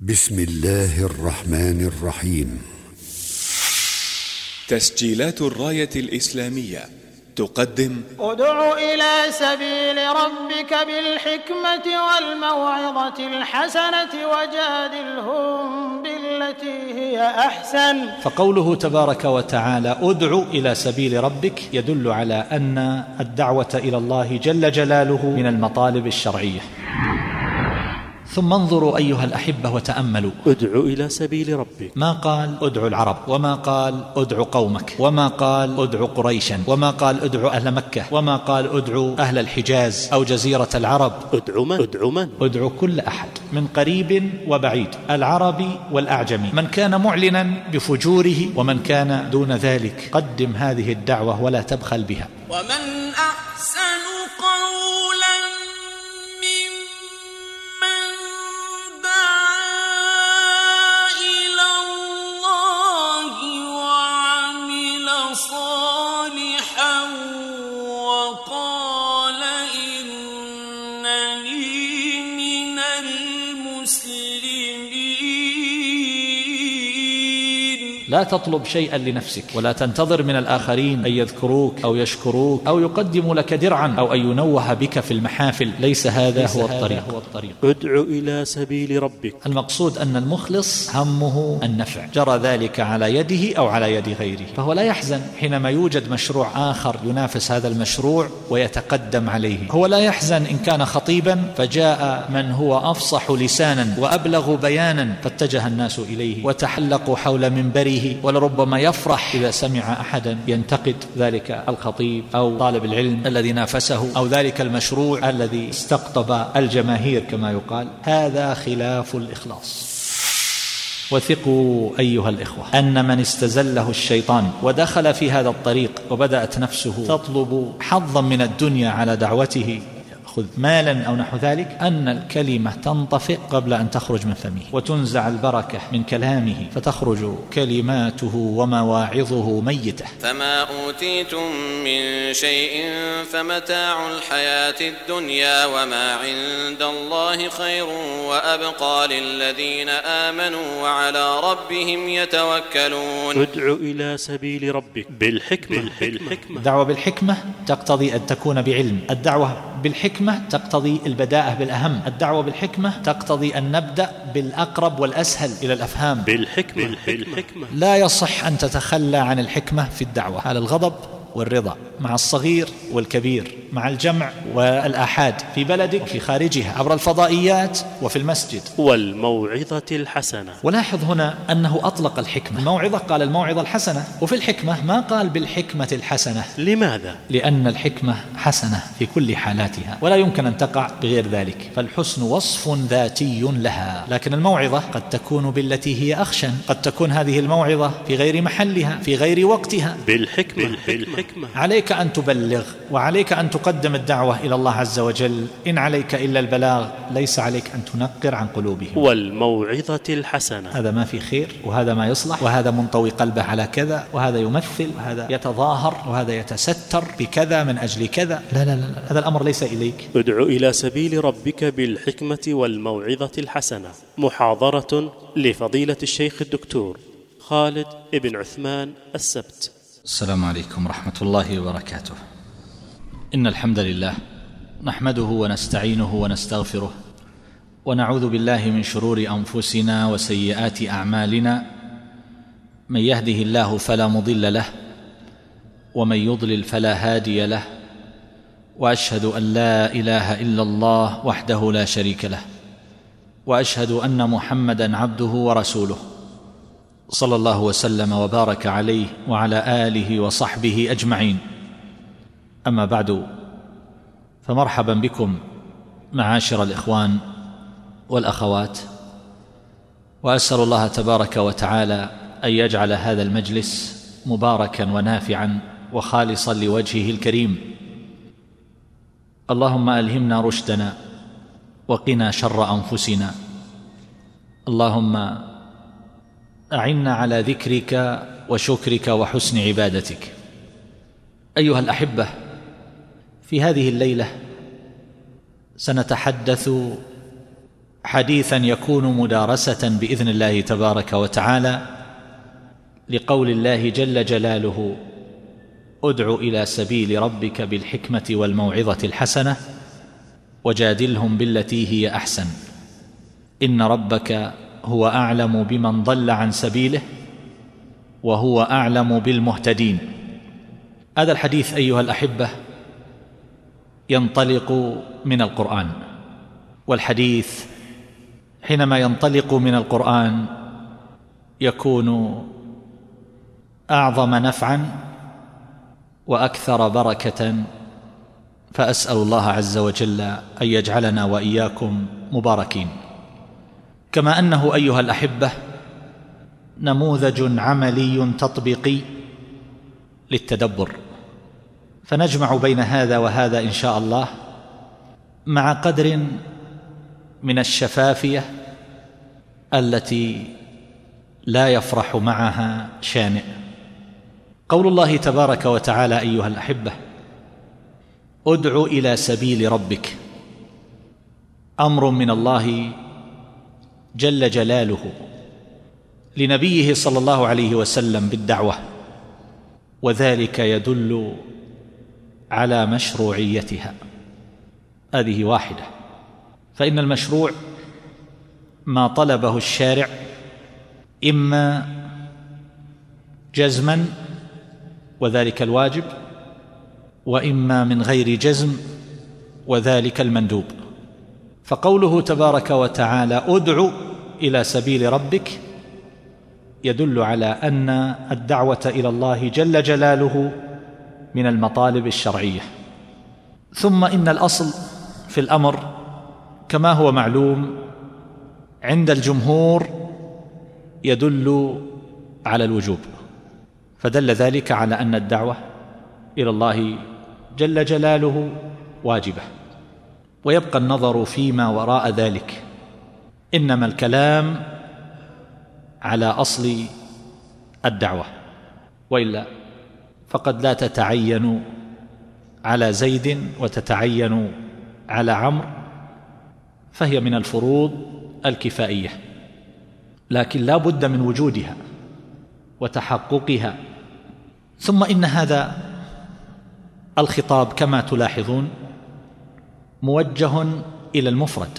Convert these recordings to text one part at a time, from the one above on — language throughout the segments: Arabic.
بسم الله الرحمن الرحيم. تسجيلات الراية الإسلامية تقدم أدع إلى سبيل ربك بالحكمة والموعظة الحسنة وجادلهم بالتي هي أحسن. فقوله تبارك وتعالى أدع إلى سبيل ربك يدل على أن الدعوة إلى الله جل جلاله من المطالب الشرعية. ثم انظروا أيها الأحبة وتأملوا. ادع إلى سبيل ربك. ما قال؟ ادع العرب. وما قال؟ ادع قومك. وما قال؟ ادع قريشا. وما قال؟ ادع أهل مكة. وما قال؟ ادع أهل الحجاز أو جزيرة العرب. ادع من؟ ادع من؟ ادع كل أحد من قريب وبعيد العربي والأعجمي. من كان معلنا بفجوره ومن كان دون ذلك. قدم هذه الدعوة ولا تبخل بها. ومن أحسن قولا لا تطلب شيئا لنفسك. ولا تنتظر من الآخرين أن يذكروك أو يشكروك أو يقدموا لك درعا أو أن ينوه بك في المحافل. ليس هذا هو الطريق. ادع إلى سبيل ربك. المقصود أن المخلص همه النفع. جرى ذلك على يده أو على يد غيره. فهو لا يحزن حينما يوجد مشروع آخر ينافس هذا المشروع ويتقدم عليه. هو لا يحزن إن كان خطيبا فجاء من هو أفصح لسانا وأبلغ بيانا. فاتجه الناس إليه وتحلقوا حول منبره ولربما يفرح إذا سمع أحدا ينتقد ذلك الخطيب أو طالب العلم الذي نافسه أو ذلك المشروع الذي استقطب الجماهير كما يقال. هذا خلاف الإخلاص. وثقوا أيها الإخوة أن من استزله الشيطان ودخل في هذا الطريق وبدأت نفسه تطلب حظا من الدنيا على دعوته خذ مالا أو نحو ذلك أن الكلمة تنطفئ قبل أن تخرج من فمه وتنزع البركة من كلامه فتخرج كلماته ومواعظه ميتة. فما أوتيتم من شيء فمتاع الحياة الدنيا وما عند الله خير وأبقى للذين آمنوا وعلى ربهم يتوكلون. ادع إلى سبيل ربك بالحكمة. بالحكمة. الدعوة بالحكمة تقتضي أن تكون بعلم. الدعوة بالحكمة تقتضي البداءة بالأهم. الدعوة بالحكمة تقتضي أن نبدأ بالأقرب والأسهل إلى الأفهام. بالحكمة. بالحكمة. لا يصح أن تتخلى عن الحكمة في الدعوة. على الغضب والرضا مع الصغير والكبير. مع الجمع والآحاد في بلدك وفي خارجها عبر الفضائيات وفي المسجد. والموعظة الحسنة. ولاحظ هنا أنه أطلق الحكمة. الموعظة قال الموعظة الحسنة. وفي الحكمة ما قال بالحكمة الحسنة؟ لماذا؟ لأن الحكمة حسنة في كل حالاتها ولا يمكن أن تقع بغير ذلك. فالحسن وصف ذاتي لها. لكن الموعظة قد تكون بالتي هي أخشن. قد تكون هذه الموعظة في غير محلها في غير وقتها. بالحكمة. بالحكمة. عليك أن تبلغ وعليك أن تقدم الدعوة إلى الله عز وجل. إن عليك إلا البلاغ ليس عليك أن تنقر عن قلوبهم. والموعظة الحسنة. هذا ما في خير وهذا ما يصلح وهذا منطوي قلبه على كذا وهذا يمثل وهذا يتظاهر وهذا يتستر بكذا من أجل كذا. لا لا لا, لا. هذا الأمر ليس إليك. ادع إلى سبيل ربك بالحكمة والموعظة الحسنة. محاضرة لفضيلة الشيخ الدكتور خالد ابن عثمان السبت. السلام عليكم ورحمة الله وبركاته. إن الحمد لله نحمده ونستعينه ونستغفره ونعوذ بالله من شرور أنفسنا وسيئات أعمالنا من يهده الله فلا مضل له ومن يضلل فلا هادي له وأشهد أن لا إله إلا الله وحده لا شريك له وأشهد أن محمدا عبده ورسوله صلى الله وسلم وبارك عليه وعلى آله وصحبه أجمعين أما بعد فمرحبا بكم معاشر الإخوان والأخوات وأسأل الله تبارك وتعالى أن يجعل هذا المجلس مباركا ونافعا وخالصا لوجهه الكريم. اللهم ألهمنا رشدنا وقنا شر أنفسنا. اللهم أعنا على ذكرك وشكرك وحسن عبادتك. أيها الأحبة في هذه الليلة سنتحدث حديثا يكون مدارسة بإذن الله تبارك وتعالى لقول الله جل جلاله أدع إلى سبيل ربك بالحكمة والموعظة الحسنة وجادلهم بالتي هي أحسن. إن ربك هو أعلم بمن ضل عن سبيله وهو أعلم بالمهتدين. هذا الحديث أيها الأحبة ينطلق من القرآن والحديث حينما ينطلق من القرآن يكون أعظم نفعا وأكثر بركة فأسأل الله عز وجل أن يجعلنا وإياكم مباركين. كما أنه أيها الأحبة نموذج عملي تطبيقي للتدبر. فنجمع بين هذا وهذا إن شاء الله مع قدر من الشفافية التي لا يفرح معها شانئ. قول الله تبارك وتعالى أيها الأحبة ادع إلى سبيل ربك. أمر من الله جل جلاله لنبيه صلى الله عليه وسلم بالدعوة وذلك يدل على مشروعيتها. هذه واحدة. فإن المشروع ما طلبه الشارع إما جزما وذلك الواجب وإما من غير جزم وذلك المندوب. فقوله تبارك وتعالى أدع إلى سبيل ربك يدل على أن الدعوة إلى الله جل جلاله من المطالب الشرعية. ثم إن الأصل في الأمر كما هو معلوم عند الجمهور يدل على الوجوب. فدل ذلك على أن الدعوة إلى الله جل جلاله واجبة. ويبقى النظر فيما وراء ذلك. إنما الكلام على أصل الدعوة. وإلا فقد لا تتعين على زيد وتتعين على عمرو فهي من الفروض الكفائية. لكن لا بد من وجودها وتحققها. ثم إن هذا الخطاب كما تلاحظون موجه إلى المفرد.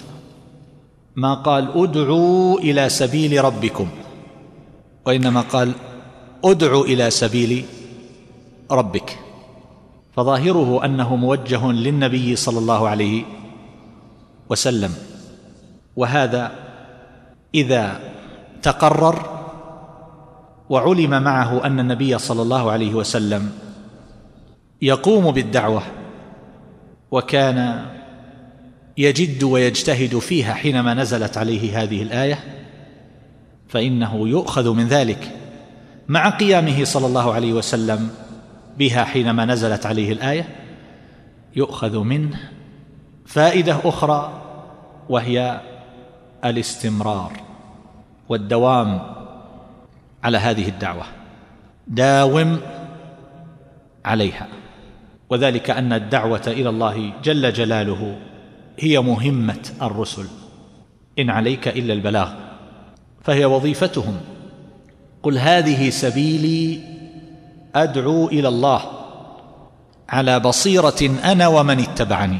ما قال ادعوا إلى سبيل ربكم وإنما قال ادعوا إلى سبيل ربك. فظاهره أنه موجه للنبي صلى الله عليه وسلم. وهذا إذا تقرر وعلم معه أن النبي صلى الله عليه وسلم يقوم بالدعوة وكان يجد ويجتهد فيها حينما نزلت عليه هذه الآية فإنه يؤخذ من ذلك. مع قيامه صلى الله عليه وسلم بها حينما نزلت عليه الآية يؤخذ منه فائدة أخرى وهي الاستمرار والدوام على هذه الدعوة. داوم عليها. وذلك أن الدعوة إلى الله جل جلاله هي مهمة الرسل. إن عليك إلا البلاغ. فهي وظيفتهم. قل هذه سبيلي أدعو إلى الله على بصيرة أنا ومن اتبعني.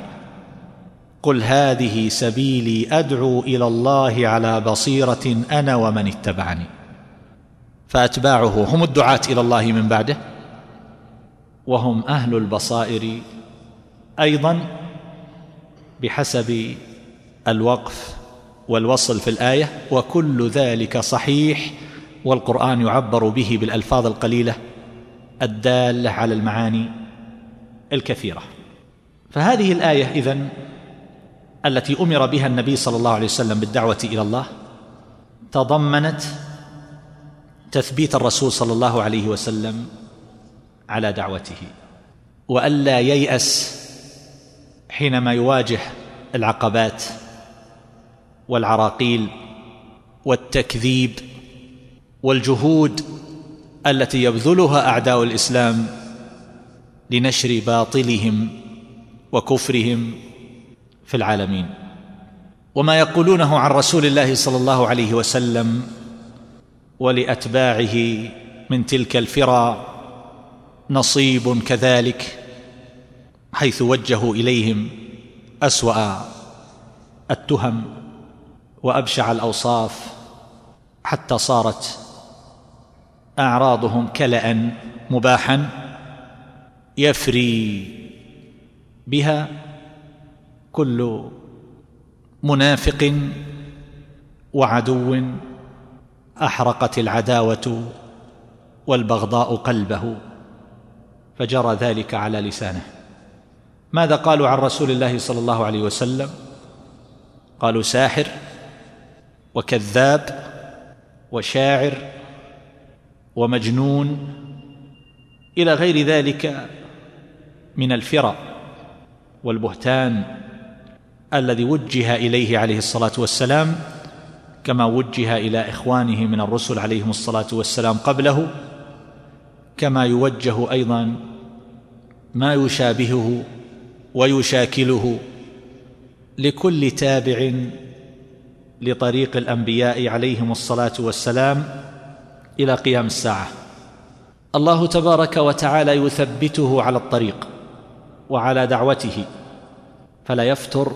قل هذه سبيلي أدعو إلى الله على بصيرة أنا ومن اتبعني. فأتباعه هم الدعاة إلى الله من بعده وهم أهل البصائر أيضا بحسب الوقف والوصل في الآية وكل ذلك صحيح والقرآن يعبر به بالألفاظ القليلة. الدالة على المعاني الكثيرة. فهذه الآية إذن التي أمر بها النبي صلى الله عليه وسلم بالدعوة إلى الله تضمنت تثبيت الرسول صلى الله عليه وسلم على دعوته وألا ييأس حينما يواجه العقبات والعراقيل والتكذيب والجهود التي يبذلها أعداء الإسلام لنشر باطلهم وكفرهم في العالمين. وما يقولونه عن رسول الله صلى الله عليه وسلم ولأتباعه من تلك الفرى نصيب كذلك حيث وجهوا إليهم أسوأ التهم وأبشع الأوصاف حتى صارت أعراضهم كلا مباحا يفري بها كل منافق وعدو أحرقت العداوة والبغضاء قلبه فجرى ذلك على لسانه. ماذا قالوا عن رسول الله صلى الله عليه وسلم؟ قالوا ساحر وكذاب وشاعر ومجنون إلى غير ذلك من الفرى والبهتان الذي وجه إليه عليه الصلاة والسلام كما وجه إلى إخوانه من الرسل عليهم الصلاة والسلام قبله كما يوجه أيضا ما يشابهه ويشاكله لكل تابع لطريق الأنبياء عليهم الصلاة والسلام إلى قيام الساعة. الله تبارك وتعالى يثبته على الطريق وعلى دعوته فلا يفتر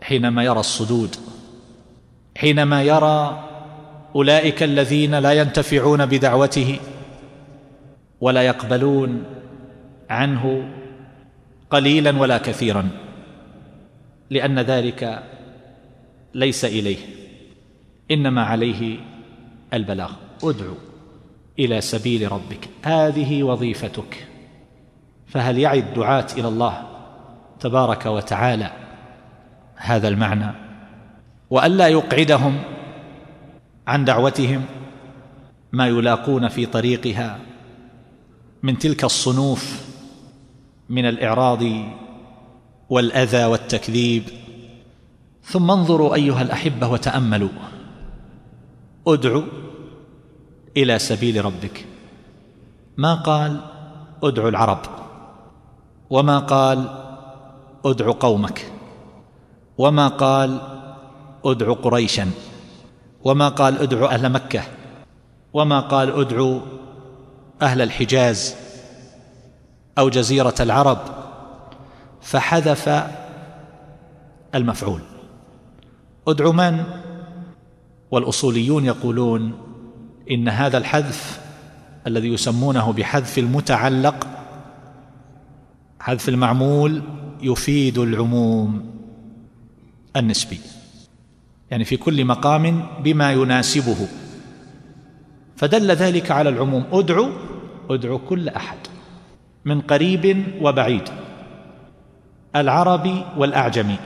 حينما يرى الصدود. حينما يرى أولئك الذين لا ينتفعون بدعوته ولا يقبلون عنه قليلا ولا كثيرا لأن ذلك ليس إليه إنما عليه البلاغ. أدعو إلى سبيل ربك. هذه وظيفتك. فهل يعي الدعاه إلى الله تبارك وتعالى هذا المعنى؟ وألا يقعدهم عن دعوتهم ما يلاقون في طريقها من تلك الصنوف من الإعراض والأذى والتكذيب. ثم انظروا أيها الأحبة وتأملوا. ادعوا إلى سبيل ربك. ما قال ادعوا العرب وما قال ادعو قومك وما قال ادعو قريشا وما قال ادعو أهل مكة وما قال ادعو أهل الحجاز أو جزيرة العرب فحذف المفعول. ادعو من؟ والأصوليون يقولون إن هذا الحذف الذي يسمونه بحذف المتعلق حذف المعمول يفيد العموم النسبي. يعني في كل مقام بما يناسبه. فدل ذلك على العموم. أدعو أدعو كل أحد من قريب وبعيد. العربي والأعجمي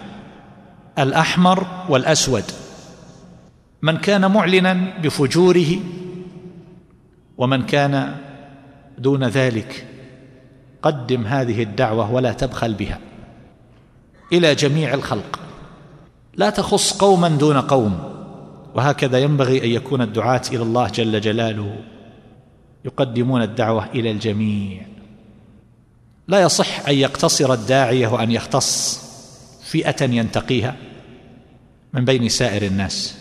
الأحمر والأسود. من كان معلنا بفجوره ومن كان دون ذلك قدم هذه الدعوة ولا تبخل بها. إلى جميع الخلق. لا تخص قوما دون قوم. وهكذا ينبغي أن يكون الدعاة إلى الله جل جلاله يقدمون الدعوة إلى الجميع. لا يصح أن يقتصر الداعية وأن يختص فئة ينتقيها من بين سائر الناس.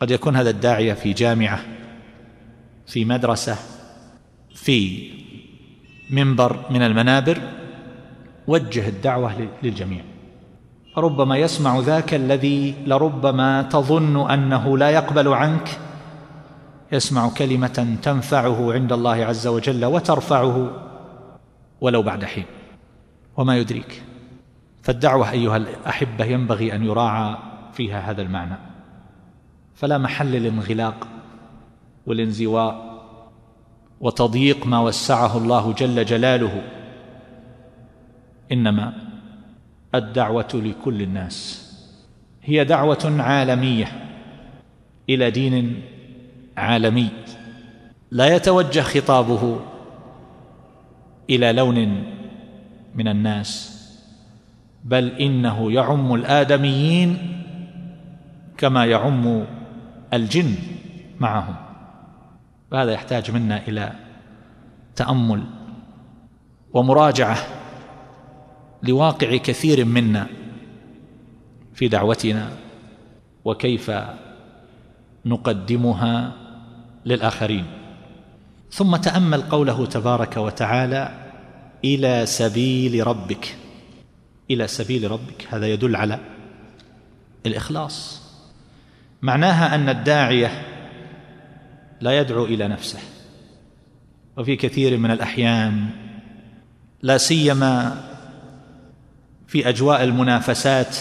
قد يكون هذا الداعية في جامعة في مدرسة في منبر من المنابر وجه الدعوة للجميع. ربما يسمع ذاك الذي لربما تظن أنه لا يقبل عنك يسمع كلمة تنفعه عند الله عز وجل وترفعه ولو بعد حين. وما يدريك. فالدعوة أيها الأحبة ينبغي أن يراعى فيها هذا المعنى. فلا محل للانغلاق والانزواء وتضييق ما وسعه الله جل جلاله. إنما الدعوة لكل الناس. هي دعوة عالمية إلى دين عالمي. لا يتوجه خطابه إلى لون من الناس بل إنه يعم الآدميين كما يعم الجن معهم. وهذا يحتاج منا إلى تأمل ومراجعة لواقع كثير منا في دعوتنا وكيف نقدمها للآخرين. ثم تأمل قوله تبارك وتعالى إلى سبيل ربك. إلى سبيل ربك هذا يدل على الإخلاص. معناها أن الداعية لا يدعو إلى نفسه. وفي كثير من الأحيان لا سيما في أجواء المنافسات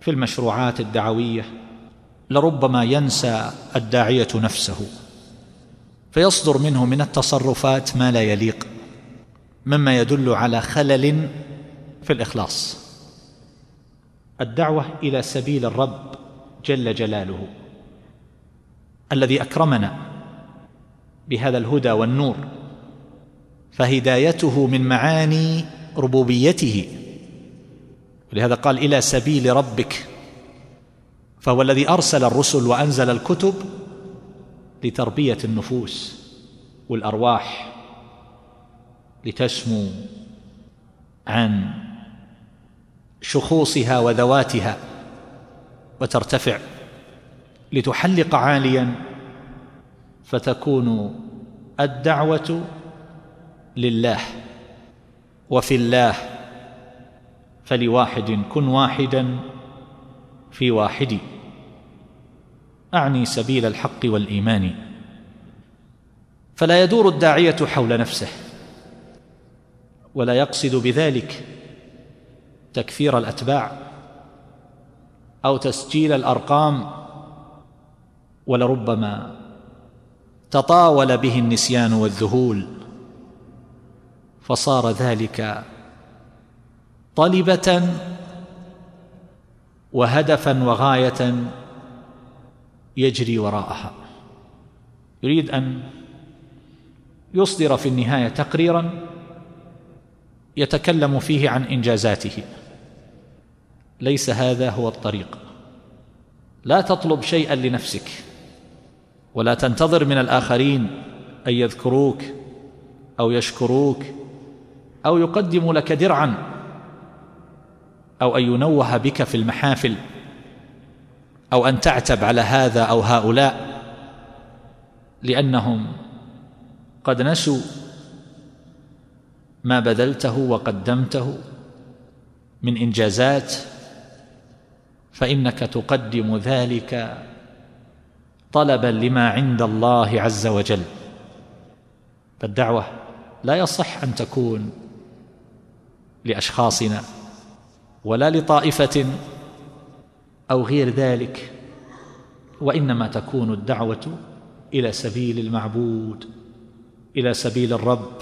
في المشروعات الدعوية لربما ينسى الداعية نفسه فيصدر منه من التصرفات ما لا يليق مما يدل على خلل في الإخلاص. الدعوة إلى سبيل الرب جل جلاله. الذي أكرمنا بهذا الهدى والنور فهدايته من معاني ربوبيته. ولهذا قال إلى سبيل ربك. فهو الذي أرسل الرسل وأنزل الكتب لتربية النفوس والأرواح لتسمو عن شخوصها وذواتها وترتفع لتحلق عاليا فتكون الدعوة لله وفي الله فلواحد كن واحدا في واحد. أعني سبيل الحق والإيمان. فلا يدور الداعية حول نفسه ولا يقصد بذلك تكثير الأتباع أو تسجيل الأرقام ولربما تطاول به النسيان والذهول فصار ذلك طلبة وهدفا وغاية يجري وراءها. يريد أن يصدر في النهاية تقريرا يتكلم فيه عن إنجازاته. ليس هذا هو الطريق. لا تطلب شيئا لنفسك. ولا تنتظر من الآخرين أن يذكروك أو يشكروك أو يقدموا لك درعا أو أن ينوه بك في المحافل أو أن تعتب على هذا أو هؤلاء لأنهم قد نسوا ما بذلته وقدمته من إنجازات فإنك تقدم ذلك طلبا لما عند الله عز وجل. فالدعوة لا يصح أن تكون لأشخاصنا ولا لطائفة أو غير ذلك وإنما تكون الدعوة إلى سبيل المعبود إلى سبيل الرب.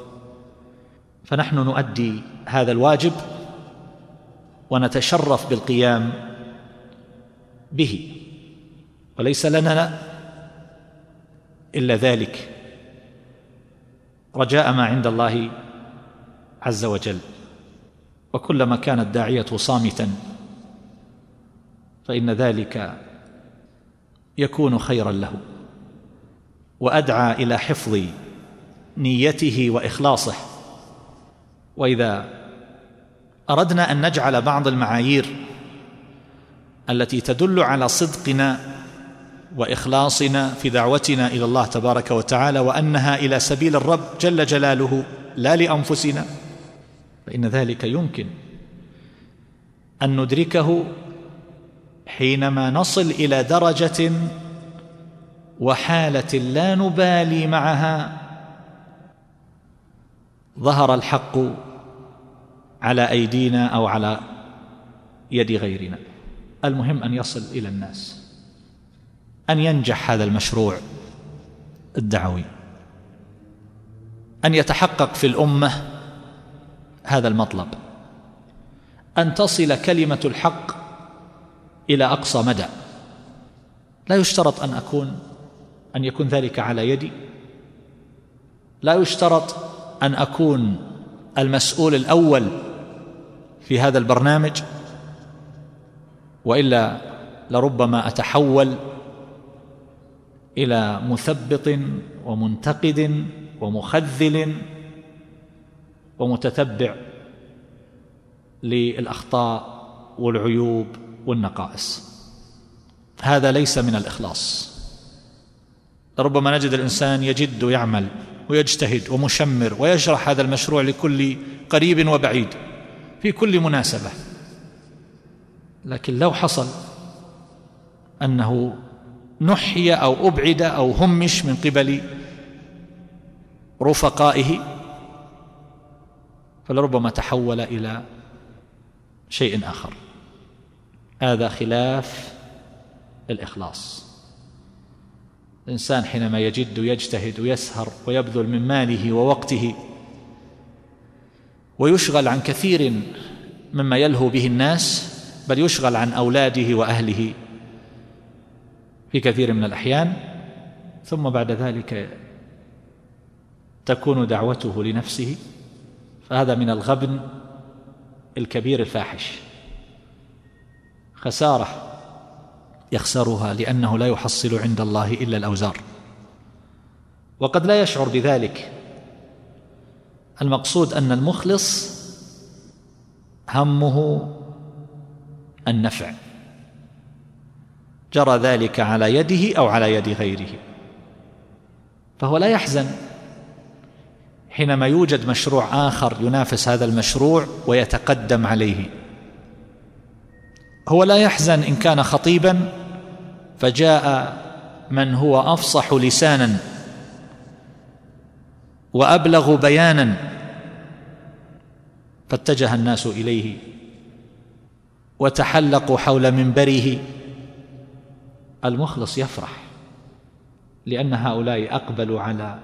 فنحن نؤدي هذا الواجب ونتشرف بالقيام به وليس لنا إلا ذلك. رجاء ما عند الله عز وجل. وكلما كان الداعيه صامتا فإن ذلك يكون خيرا له وأدعى إلى حفظ نيته وإخلاصه. وإذا أردنا أن نجعل بعض المعايير التي تدل على صدقنا وإخلاصنا في دعوتنا إلى الله تبارك وتعالى وأنها إلى سبيل الرب جل جلاله لا لأنفسنا فإن ذلك يمكن أن ندركه حينما نصل إلى درجة وحالة لا نبالي معها. ظهر الحق على أيدينا أو على يد غيرنا. المهم أن يصل إلى الناس. أن ينجح هذا المشروع الدعوي أن يتحقق في الأمة هذا المطلب أن تصل كلمة الحق إلى أقصى مدى. لا يشترط أن أكون أن يكون ذلك على يدي. لا يشترط أن أكون المسؤول الأول في هذا البرنامج وإلا لربما أتحول إلى مثبط ومنتقد ومخذل ومتتبع للأخطاء والعيوب والنقائص. هذا ليس من الإخلاص. ربما نجد الإنسان يجد ويعمل ويجتهد ومشمر ويشرح هذا المشروع لكل قريب وبعيد في كل مناسبة. لكن لو حصل أنه نحي أو أبعد أو همش من قبل رفقائه فلربما تحول إلى شيء آخر. هذا خلاف الإخلاص. الإنسان حينما يجد ويجتهد ويسهر ويبذل من ماله ووقته ويشغل عن كثير مما يلهو به الناس بل يشغل عن أولاده وأهله. في كثير من الأحيان ثم بعد ذلك تكون دعوته لنفسه فهذا من الغبن الكبير الفاحش. خسارة يخسرها لأنه لا يحصل عند الله إلا الأوزار. وقد لا يشعر بذلك. المقصود أن المخلص همه النفع. جرى ذلك على يده أو على يد غيره. فهو لا يحزن حينما يوجد مشروع آخر ينافس هذا المشروع ويتقدم عليه. هو لا يحزن إن كان خطيبا فجاء من هو أفصح لسانا وأبلغ بيانا فاتجه الناس إليه وتحلقوا حول منبره. المخلص يفرح لأن هؤلاء أقبلوا على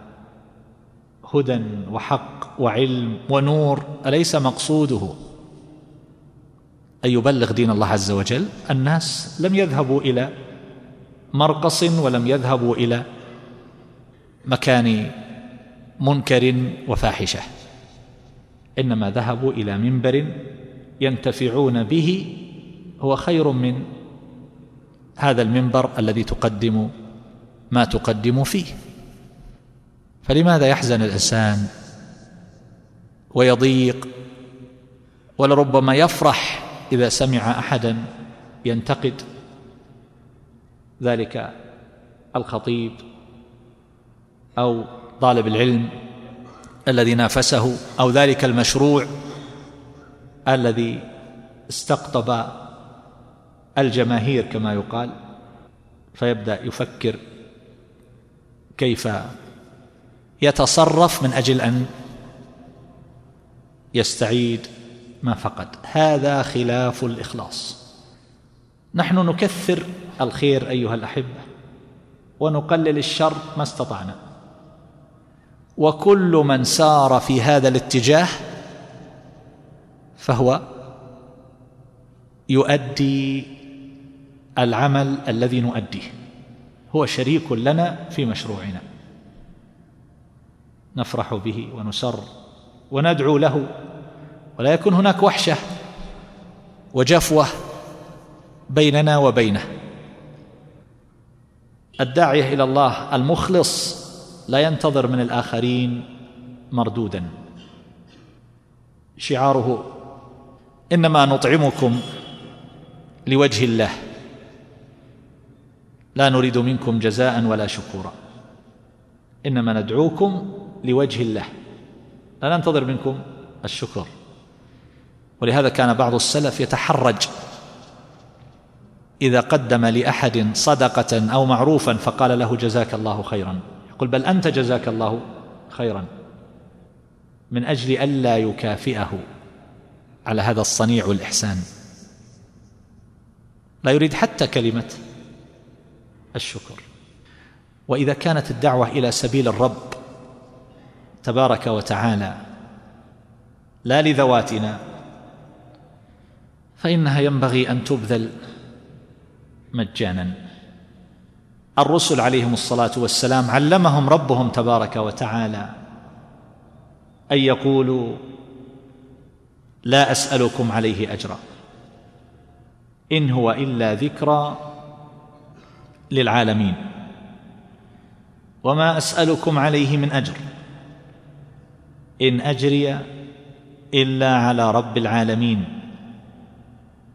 هدى وحق وعلم ونور أليس مقصوده؟ أن يبلغ دين الله عز وجل؟ الناس لم يذهبوا إلى مرقص ولم يذهبوا إلى مكان منكر وفاحشة إنما ذهبوا إلى منبر ينتفعون به هو خير من هذا المنبر الذي تقدم ما تقدم فيه. فلماذا يحزن الإنسان ويضيق ولربما يفرح إذا سمع أحدا ينتقد ذلك الخطيب أو طالب العلم الذي نافسه أو ذلك المشروع الذي استقطب الجماهير كما يقال فيبدأ يفكر كيف يتصرف من أجل أن يستعيد ما فقد. هذا خلاف الإخلاص. نحن نكثر الخير أيها الأحبة ونقلل الشر ما استطعنا. وكل من سار في هذا الاتجاه فهو يؤدي العمل الذي نؤديه. هو شريك لنا في مشروعنا. نفرح به ونسر وندعو له. ولا يكون هناك وحشة وجفوة بيننا وبينه. الداعية إلى الله المخلص لا ينتظر من الآخرين مردودا. شعاره إنما نطعمكم لوجه الله. لا نريد منكم جزاء ولا شكورا. إنما ندعوكم لوجه الله. لا ننتظر منكم الشكر. ولهذا كان بعض السلف يتحرج. إذا قدم لأحد صدقة أو معروفا فقال له جزاك الله خيرا. يقول بل أنت جزاك الله خيرا. من أجل الا يكافئه على هذا الصنيع والاحسان لا يريد حتى كلمة. الشكر. وإذا كانت الدعوة إلى سبيل الرب تبارك وتعالى لا لذواتنا فإنها ينبغي أن تبذل مجانا. الرسل عليهم الصلاة والسلام علمهم ربهم تبارك وتعالى أن يقولوا لا أسألكم عليه أجرا إن هو إلا ذكرى للعالمين. وما أسألكم عليه من أجر. إن أجري إلا على رب العالمين.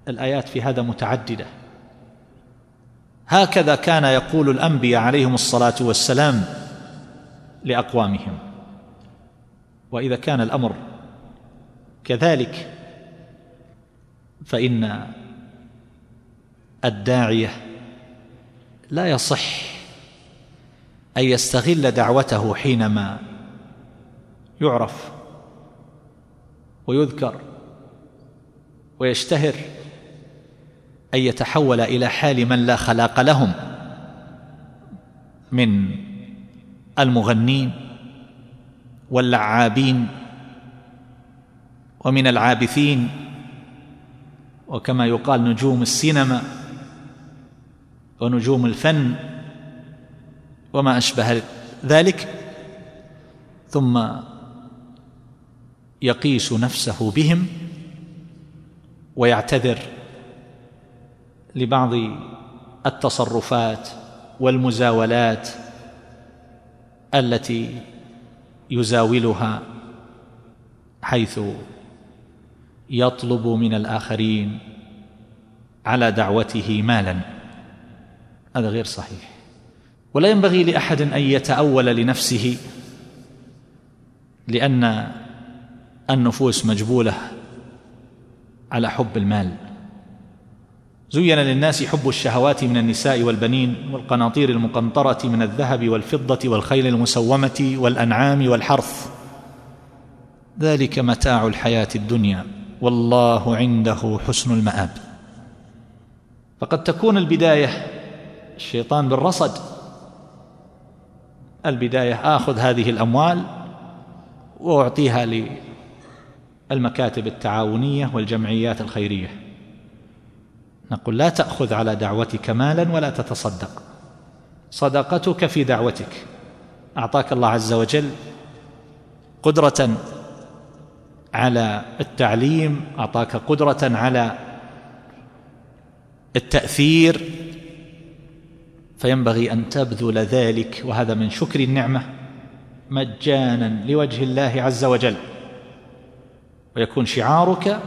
الآيات في هذا متعددة. هكذا كان يقول الأنبياء عليهم الصلاة والسلام لأقوامهم. وإذا كان الأمر كذلك فإن الداعية لا يصح أن يستغل دعوته حينما يعرف ويذكر ويشتهر أن يتحول إلى حال من لا خلاق لهم من المغنين واللعابين ومن العابثين وكما يقال نجوم السينما ونجوم الفن وما أشبه ذلك. ثم يقيس نفسه بهم ويعتذر لبعض التصرفات والمزاولات التي يزاولها حيث يطلب من الآخرين على دعوته مالا. هذا غير صحيح. ولا ينبغي لأحد أن يتأول لنفسه لأن النفوس مجبولة على حب المال. زين للناس حب الشهوات من النساء والبنين والقناطير المقنطرة من الذهب والفضة والخيل المسومة والأنعام والحرث. ذلك متاع الحياة الدنيا. والله عنده حسن المآب. فقد تكون البداية الشيطان بالرصد. البداية آخذ هذه الأموال وأعطيها للمكاتب التعاونية والجمعيات الخيرية. نقول لا تأخذ على دعوتك مالا ولا تتصدق. صدقتك في دعوتك. أعطاك الله عز وجل قدرة على التعليم أعطاك قدرة على التأثير فينبغي أن تبذل ذلك وهذا من شكر النعمة مجانا لوجه الله عز وجل. ويكون شعارك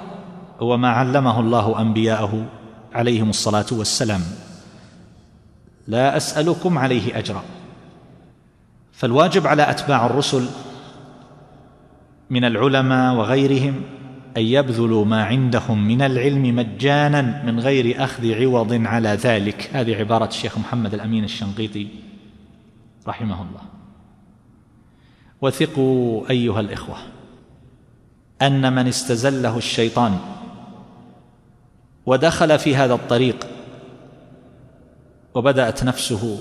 هو ما علمه الله أنبياءه عليهم الصلاة والسلام. لا أسألكم عليه أجرا. فالواجب على أتباع الرسل من العلماء وغيرهم أن يبذلوا ما عندهم من العلم مجانا من غير أخذ عوض على ذلك. هذه عبارة الشيخ محمد الأمين الشنقيطي رحمه الله. وثقوا أيها الإخوة أن من استزله الشيطان ودخل في هذا الطريق وبدأت نفسه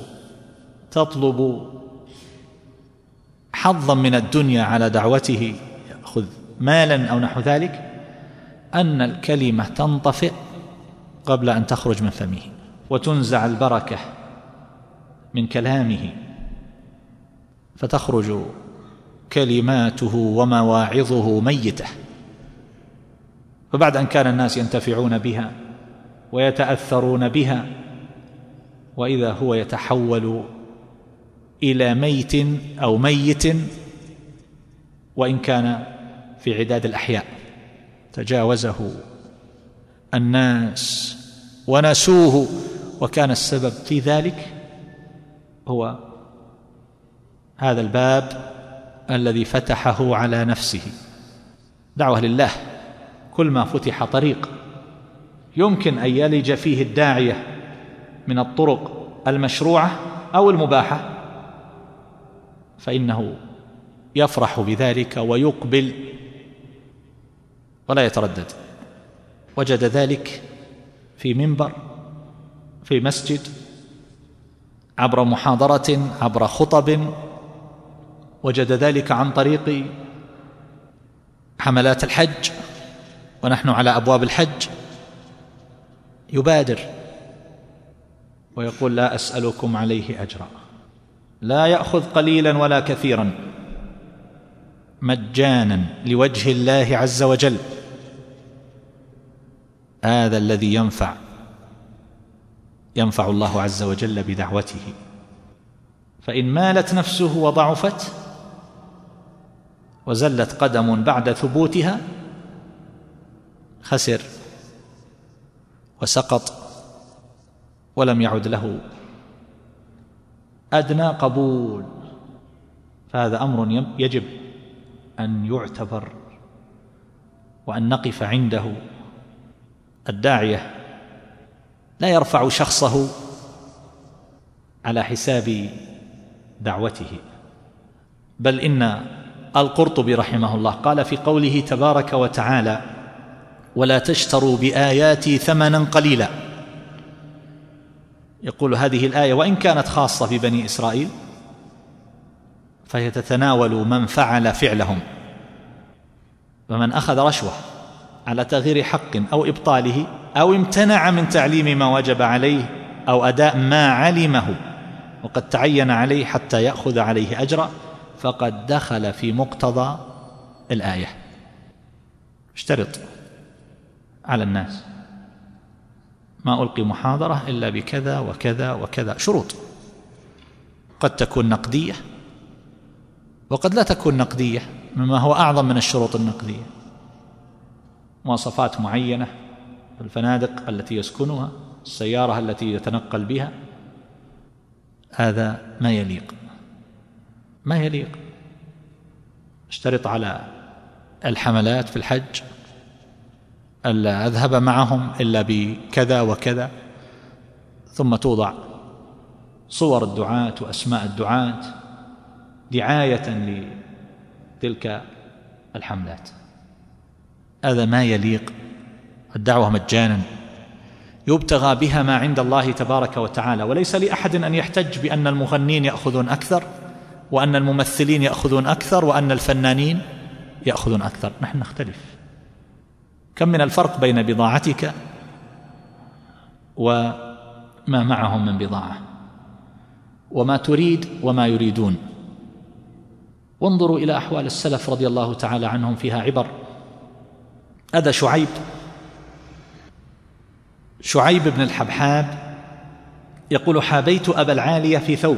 تطلب حظا من الدنيا على دعوته يأخذ مالا أو نحو ذلك أن الكلمة تنطفئ قبل أن تخرج من فمه وتنزع البركة من كلامه فتخرج كلماته ومواعظه ميتة. فبعد أن كان الناس ينتفعون بها ويتأثرون بها وإذا هو يتحول إلى ميت أو ميت وإن كان في عداد الأحياء. تجاوزه. الناس ونسوه وكان السبب في ذلك هو هذا الباب الذي فتحه على نفسه. دعوة لله كل ما فتح طريق. يمكن أن يلج فيه الداعية من الطرق المشروعة أو المباحة. فإنه يفرح بذلك ويقبل ولا يتردد. وجد ذلك في منبر في مسجد عبر محاضرة عبر خطب. وجد ذلك عن طريق حملات الحج ونحن على أبواب الحج. يبادر ويقول لا أسألكم عليه أجرا. لا يأخذ قليلا ولا كثيرا. مجانا لوجه الله عز وجل. هذا الذي ينفع ينفع الله عز وجل بدعوته. فإن مالت نفسه وضعفت وزلت قدم بعد ثبوتها خسر وسقط ولم يعد له أدنى قبول. فهذا أمر يجب أن يعتبر وأن نقف عنده. الداعية لا يرفع شخصه على حساب دعوته. بل إن القرطبي رحمه الله قال في قوله تبارك وتعالى ولا تشتروا بآياتي ثمنا قليلا يقول هذه الآية وإن كانت خاصة ببني إسرائيل فهي تتناول من فعل فعلهم. فمن أخذ رشوة على تغيير حق أو إبطاله أو امتنع من تعليم ما وجب عليه أو أداء ما علمه وقد تعين عليه حتى يأخذ عليه أجرا فقد دخل في مقتضى الآية. اشترط على الناس. ما ألقي محاضرة إلا بكذا وكذا وكذا. شروط. قد تكون نقدية. وقد لا تكون نقدية مما هو أعظم من الشروط النقدية. مواصفات معينة الفنادق التي يسكنها السيارة التي يتنقل بها هذا ما يليق. ما يليق؟ أشترط على الحملات في الحج ألا أذهب معهم إلا بكذا وكذا ثم توضع صور الدعاة وأسماء الدعاة دعاية لتلك الحملات. هذا ما يليق الدعوة مجانا يبتغى بها ما عند الله تبارك وتعالى. وليس لأحد أن يحتج بأن المغنين يأخذون أكثر وأن الممثلين يأخذون أكثر وأن الفنانين يأخذون أكثر. نحن نختلف. كم من الفرق بين بضاعتك وما معهم من بضاعة؟ وما تريد وما يريدون. وانظروا إلى أحوال السلف رضي الله تعالى عنهم فيها عبر. هذا شعيب. شعيب بن الحبحاب يقول حابيت أبا العالية في ثوب.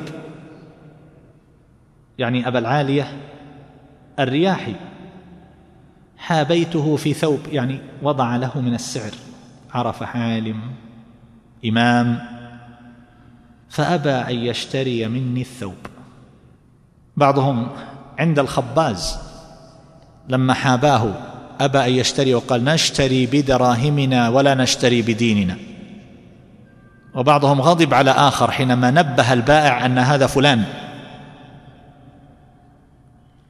يعني أبا العالية الرياحي. حابيته في ثوب. يعني وضع له من السعر. عرف عالم إمام. فأبى أن يشتري مني الثوب. بعضهم عند الخباز. لما حاباه أبى أن يشتري وقال نشتري بدراهمنا ولا نشتري بديننا. وبعضهم غضب على آخر حينما نبه البائع أن هذا فلان.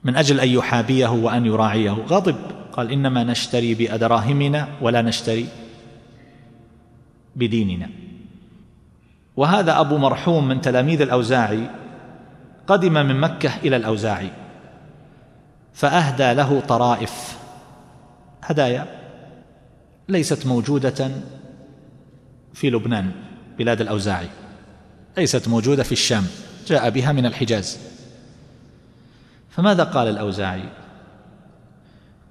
من أجل أن يحابيه وأن يراعيه. غضب. قال إنما نشتري بدراهمنا ولا نشتري بديننا. وهذا أبو مرحوم من تلاميذ الأوزاعي قدم من مكة إلى الأوزاعي. فأهدى له طرائف. هدايا ليست موجودة في لبنان بلاد الأوزاعي. ليست موجودة في الشام جاء بها من الحجاز. فماذا قال الأوزاعي؟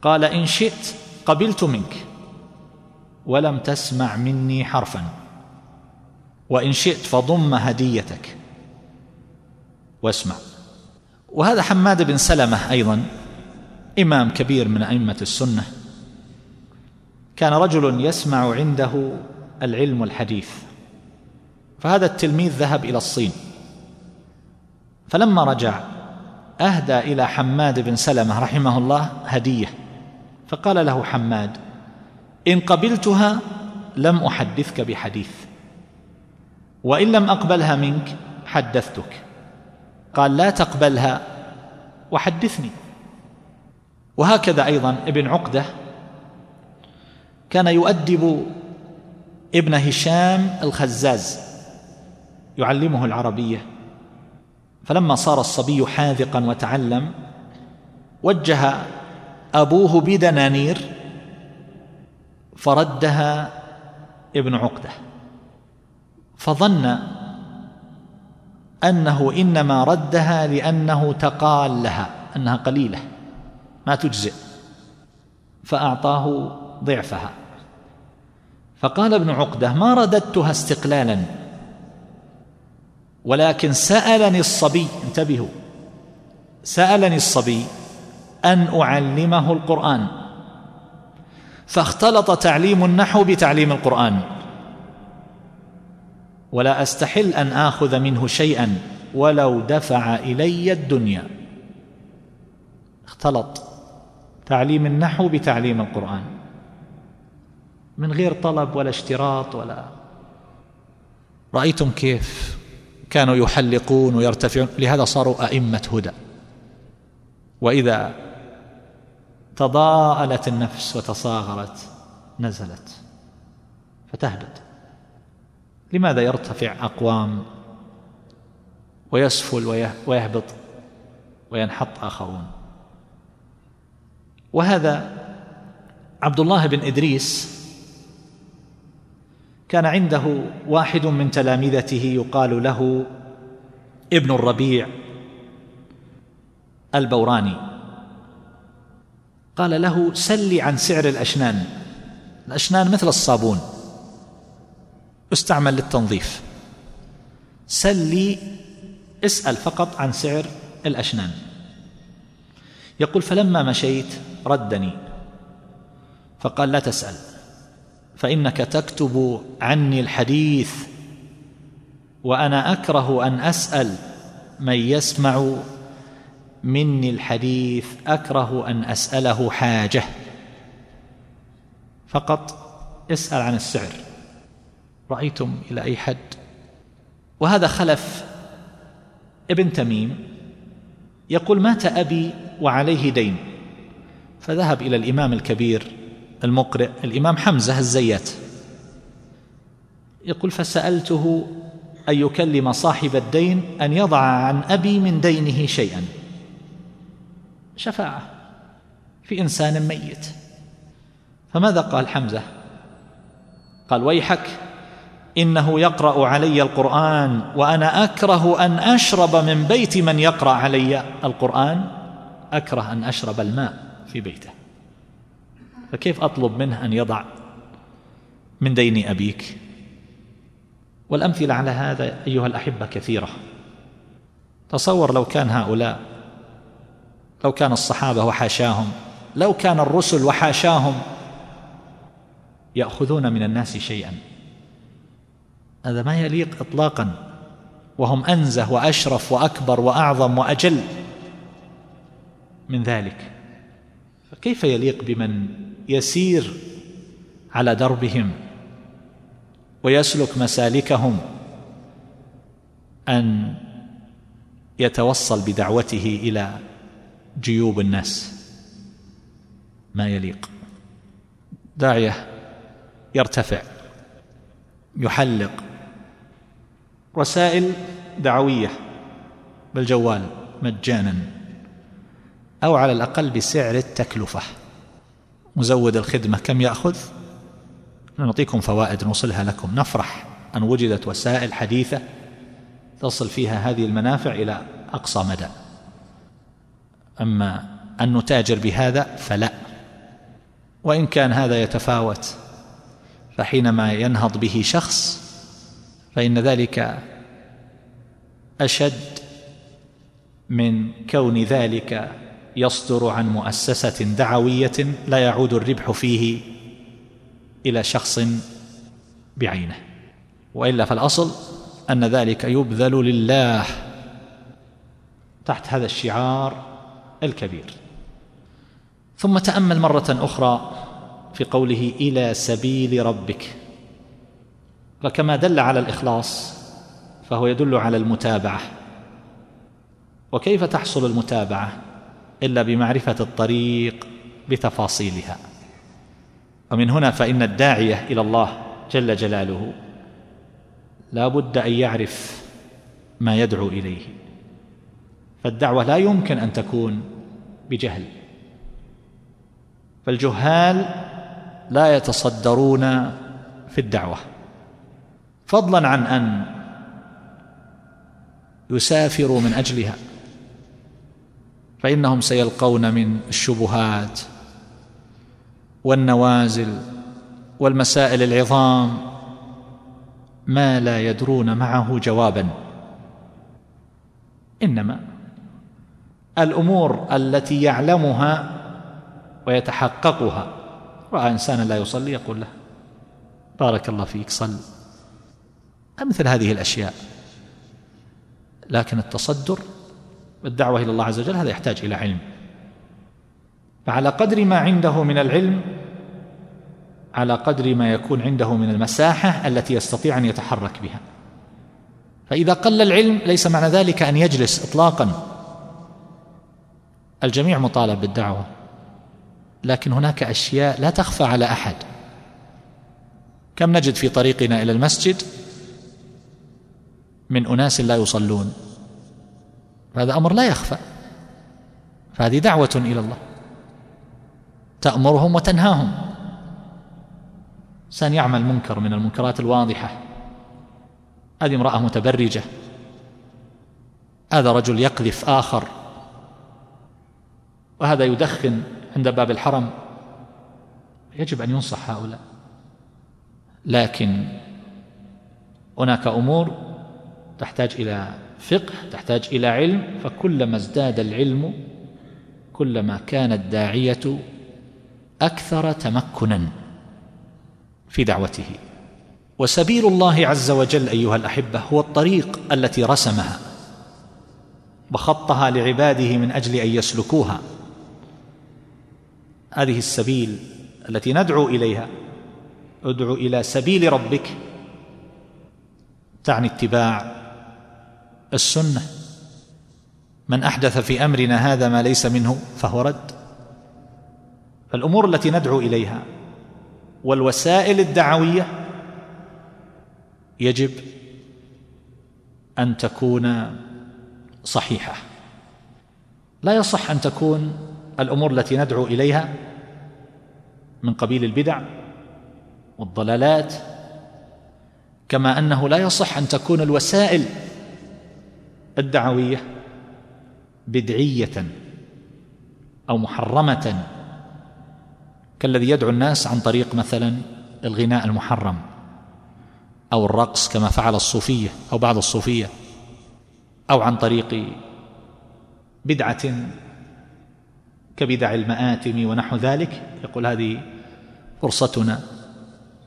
قال إن شئت قبلت منك ولم تسمع مني حرفا. وإن شئت فضم هديتك. واسمع. وهذا حماد بن سلمة أيضا إمام كبير من أئمة السنة. كان رجل يسمع عنده العلم الحديث. فهذا التلميذ ذهب إلى الصين. فلما رجع أهدى إلى حماد بن سلمة رحمه الله هدية. فقال له حماد إن قبلتها لم أحدثك بحديث وإن لم أقبلها منك حدثتك. قال لا تقبلها وحدثني. وهكذا أيضا ابن عقدة كان يؤدب ابن هشام الخزاز يعلمه العربية. فلما صار الصبي حاذقا وتعلم وجه أبوه بدنانير فردها ابن عقدة. فظن أنه إنما ردها لأنه تقال لها أنها قليلة. ما تجزئ. فأعطاه ضعفها. فقال ابن عقدة ما رددتها استقلالا ولكن سألني الصبي. انتبهوا. سألني الصبي أن أعلمه القرآن. فاختلط تعليم النحو بتعليم القرآن. ولا أستحل أن آخذ منه شيئا ولو دفع إلي الدنيا. اختلط. تعليم النحو بتعليم القرآن. من غير طلب ولا اشتراط ولا رأيتم كيف كانوا يحلقون ويرتفعون؟ لهذا صاروا أئمة هدى. وإذا تضاءلت النفس وتصاغرت نزلت فتهبط. لماذا يرتفع أقوام ويسفل ويهبط وينحط آخرون؟ وهذا عبد الله بن إدريس كان عنده واحد من تلامذته يقال له ابن الربيع البوراني. قال له سل عن سعر الأشنان. الأشنان مثل الصابون. استعمل للتنظيف. سلي اسأل فقط عن سعر الأشنان. يقول فلما مشيت ردني. فقال لا تسأل فإنك تكتب عني الحديث وأنا أكره أن أسأل من يسمع مني الحديث أكره أن أسأله حاجة. فقط اسأل عن السعر. رأيتم إلى أي حد؟ وهذا خلف ابن تميم يقول مات أبي وعليه دين. فذهب إلى الإمام الكبير المقرئ الإمام حمزة الزيات يقول فسألته أن يكلم صاحب الدين أن يضع عن أبي من دينه شيئا. شفاعة في إنسان ميت. فماذا قال حمزة؟ قال ويحك إنه يقرأ علي القرآن وأنا أكره أن أشرب من بيت من يقرأ علي القرآن. أكره أن أشرب الماء. في بيته. فكيف أطلب منه أن يضع من دين أبيك؟ والأمثلة على هذا أيها الأحبة كثيرة. تصور لو كان هؤلاء لو كان الصحابة وحاشاهم لو كان الرسل وحاشاهم يأخذون من الناس شيئا. هذا ما يليق اطلاقا. وهم أنزه وأشرف وأكبر وأعظم وأجل من ذلك. فكيف يليق بمن يسير على دربهم ويسلك مسالكهم أن يتوصل بدعوته إلى جيوب الناس؟ ما يليق. داعية يرتفع يحلق. رسائل دعوية بالجوال مجانا. أو على الأقل بسعر التكلفة. مزود الخدمة كم يأخذ؟ نعطيكم فوائد نوصلها لكم. نفرح أن وجدت وسائل حديثة تصل فيها هذه المنافع إلى أقصى مدى. أما أن نتاجر بهذا فلا. وإن كان هذا يتفاوت فحينما ينهض به شخص فإن ذلك أشد من كون ذلك يصدر عن مؤسسة دعوية لا يعود الربح فيه إلى شخص بعينه. وإلا فالأصل أن ذلك يبذل لله تحت هذا الشعار الكبير. ثم تأمل مرة أخرى في قوله إلى سبيل ربك. فكما دل على الإخلاص فهو يدل على المتابعة. وكيف تحصل المتابعة؟ إلا بمعرفة الطريق بتفاصيلها. ومن هنا فإن الداعية إلى الله جل جلاله لا بد أن يعرف ما يدعو إليه. فالدعوة لا يمكن أن تكون بجهل. فالجهال لا يتصدرون في الدعوة. فضلا عن أن يسافروا من أجلها. فإنهم سيلقون من الشبهات والنوازل والمسائل العظام ما لا يدرون معه جوابا. إنما الأمور التي يعلمها ويتحققها رأى انسانا لا يصلي يقول له بارك الله فيك صل. مثل هذه الأشياء. لكن التصدر بالدعوه إلى الله عز وجل هذا يحتاج إلى علم. فعلى قدر ما عنده من العلم على قدر ما يكون عنده من المساحة التي يستطيع أن يتحرك بها. فإذا قل العلم ليس معنى ذلك أن يجلس اطلاقا. الجميع مطالب بالدعوة لكن هناك أشياء لا تخفى على أحد. كم نجد في طريقنا إلى المسجد؟ من أناس لا يصلون. هذا أمر لا يخفى. فهذه دعوة إلى الله. تأمرهم وتنهاهم. انسان يعمل منكر من المنكرات الواضحة. هذه امرأة متبرجة. هذا رجل يقذف آخر. وهذا يدخن عند باب الحرم. يجب أن ينصح هؤلاء. لكن هناك أمور تحتاج إلى فقه تحتاج إلى علم فكلما ازداد العلم كلما كان الداعيه أكثر تمكنا في دعوته. وسبيل الله عز وجل أيها الأحبة هو الطريق التي رسمها وخطها لعباده من أجل أن يسلكوها. هذه السبيل التي ندعو إليها ادعو إلى سبيل ربك تعني اتباع السنة. من أحدث في أمرنا هذا ما ليس منه فهو رد. فالأمور التي ندعو إليها والوسائل الدعوية يجب أن تكون صحيحة. لا يصح أن تكون الأمور التي ندعو إليها من قبيل البدع والضلالات كما أنه لا يصح أن تكون الوسائل الدعوية بدعية أو محرمة كالذي يدعو الناس عن طريق مثلا الغناء المحرم أو الرقص كما فعل الصوفيه أو بعض الصوفية أو عن طريق بدعة كبدع المآتم ونحو ذلك. يقول هذه فرصتنا.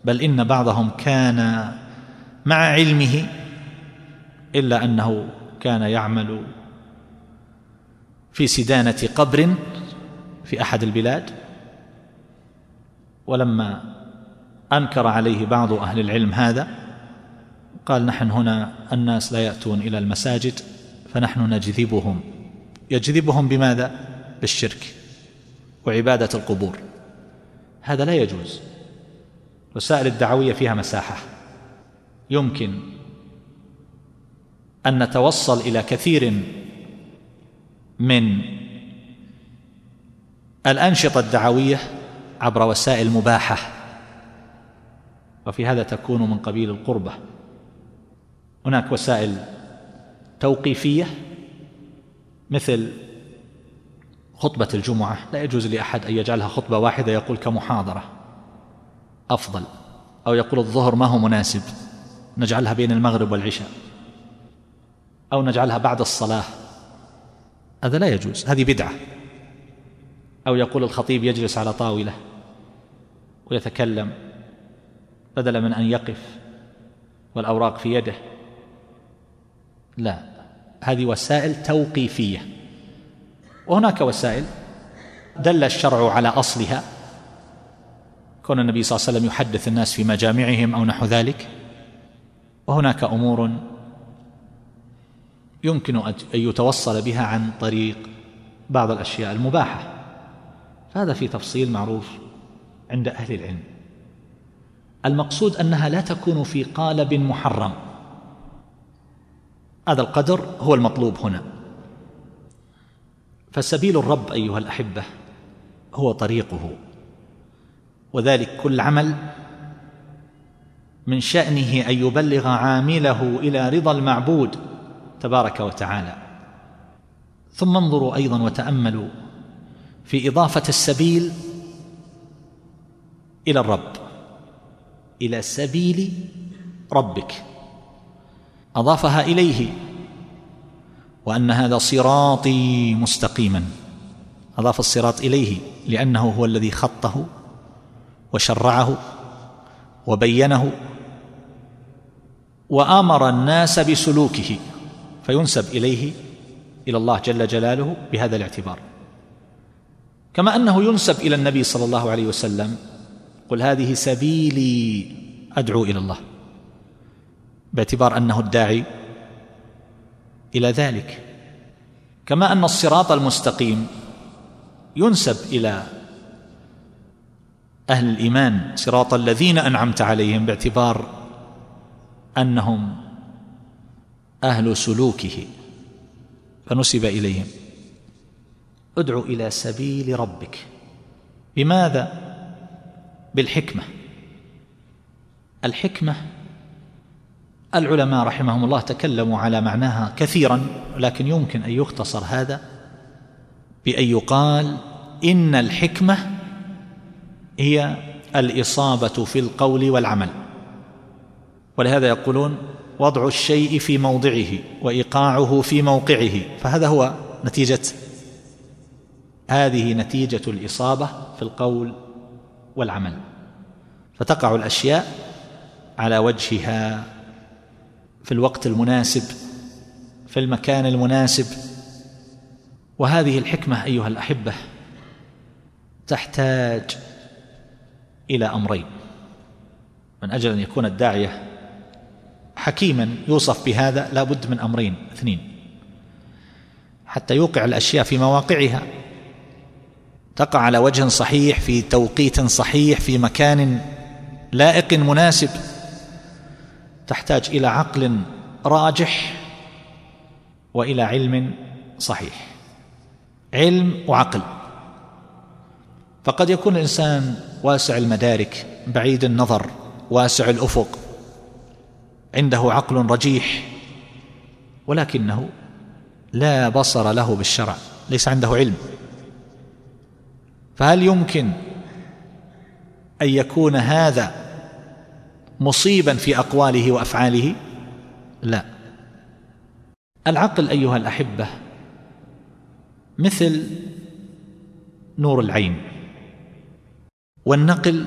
بل إن بعضهم كان مع علمه إلا أنه كان يعمل في سدانة قبر في أحد البلاد ولما أنكر عليه بعض أهل العلم هذا قال نحن هنا الناس لا يأتون إلى المساجد فنحن نجذبهم. يجذبهم بماذا؟ بالشرك وعبادة القبور. هذا لا يجوز. وسائل الدعوية فيها مساحة. يمكن أن نتوصل إلى كثير من الأنشطة الدعوية عبر وسائل مباحة. وفي هذا تكون من قبيل القربة. هناك وسائل توقيفية مثل خطبة الجمعة. لا يجوز لأحد أن يجعلها خطبة واحدة يقول كمحاضرة أفضل أو يقول الظهر ما هو مناسب. نجعلها بين المغرب والعشاء. أو نجعلها بعد الصلاة. هذا لا يجوز هذه بدعة. أو يقول الخطيب يجلس على طاولة ويتكلم بدلا من أن يقف والأوراق في يده. لا هذه وسائل توقيفية. وهناك وسائل دل الشرع على أصلها. كون النبي صلى الله عليه وسلم يحدث الناس في مجامعهم أو نحو ذلك. وهناك أمور يمكن أن يتوصل بها عن طريق بعض الأشياء المباحة. فهذا في تفصيل معروف عند أهل العلم. المقصود أنها لا تكون في قالب محرم. هذا القدر هو المطلوب هنا. فسبيل الرب أيها الأحبة هو طريقه. وذلك كل عمل من شأنه أن يبلغ عامله إلى رضا المعبود تبارك وتعالى. ثم انظروا أيضا وتأملوا في إضافة السبيل إلى الرب إلى سبيل ربك. أضافها إليه وأن هذا صراطي مستقيما. أضاف الصراط إليه لأنه هو الذي خطه وشرعه وبينه وأمر الناس بسلوكه. فينسب إليه إلى الله جل جلاله بهذا الاعتبار. كما أنه ينسب إلى النبي صلى الله عليه وسلم قل هذه سبيلي أدعو إلى الله باعتبار أنه الداعي إلى ذلك. كما أن الصراط المستقيم ينسب إلى أهل الإيمان صراط الذين أنعمت عليهم باعتبار أنهم أهل سلوكه. فنسب إليهم. ادع إلى سبيل ربك. بماذا؟ بالحكمة. الحكمة العلماء رحمهم الله تكلموا على معناها كثيرا لكن يمكن أن يختصر هذا بأن يقال إن الحكمة هي الإصابة في القول والعمل. ولهذا يقولون وضع الشيء في موضعه وإيقاعه في موقعه. فهذا هو نتيجة هذه نتيجة الإصابة في القول والعمل. فتقع الأشياء على وجهها في الوقت المناسب في المكان المناسب. وهذه الحكمة أيها الأحبة تحتاج إلى أمرين من أجل أن يكون الداعية حكيما يوصف بهذا لا بد من أمرين اثنين. حتى يوقع الأشياء في مواقعها. تقع على وجه صحيح في توقيت صحيح في مكان لائق مناسب. تحتاج إلى عقل راجح وإلى علم صحيح. علم وعقل. فقد يكون الإنسان واسع المدارك بعيد النظر واسع الأفق. عنده عقل رجيح ولكنه لا بصر له بالشرع ليس عنده علم. فهل يمكن أن يكون هذا مصيبا في أقواله وأفعاله؟ لا. العقل أيها الأحبة مثل نور العين والنقل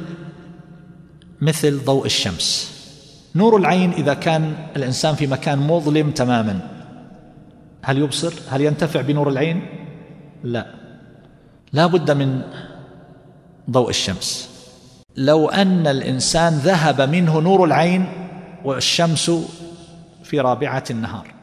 مثل ضوء الشمس. نور العين إذا كان الإنسان في مكان مظلم تماما. هل يبصر؟ هل ينتفع بنور العين؟ لا. لا بد من ضوء الشمس. لو أن الإنسان ذهب منه نور العين والشمس في رابعة النهار.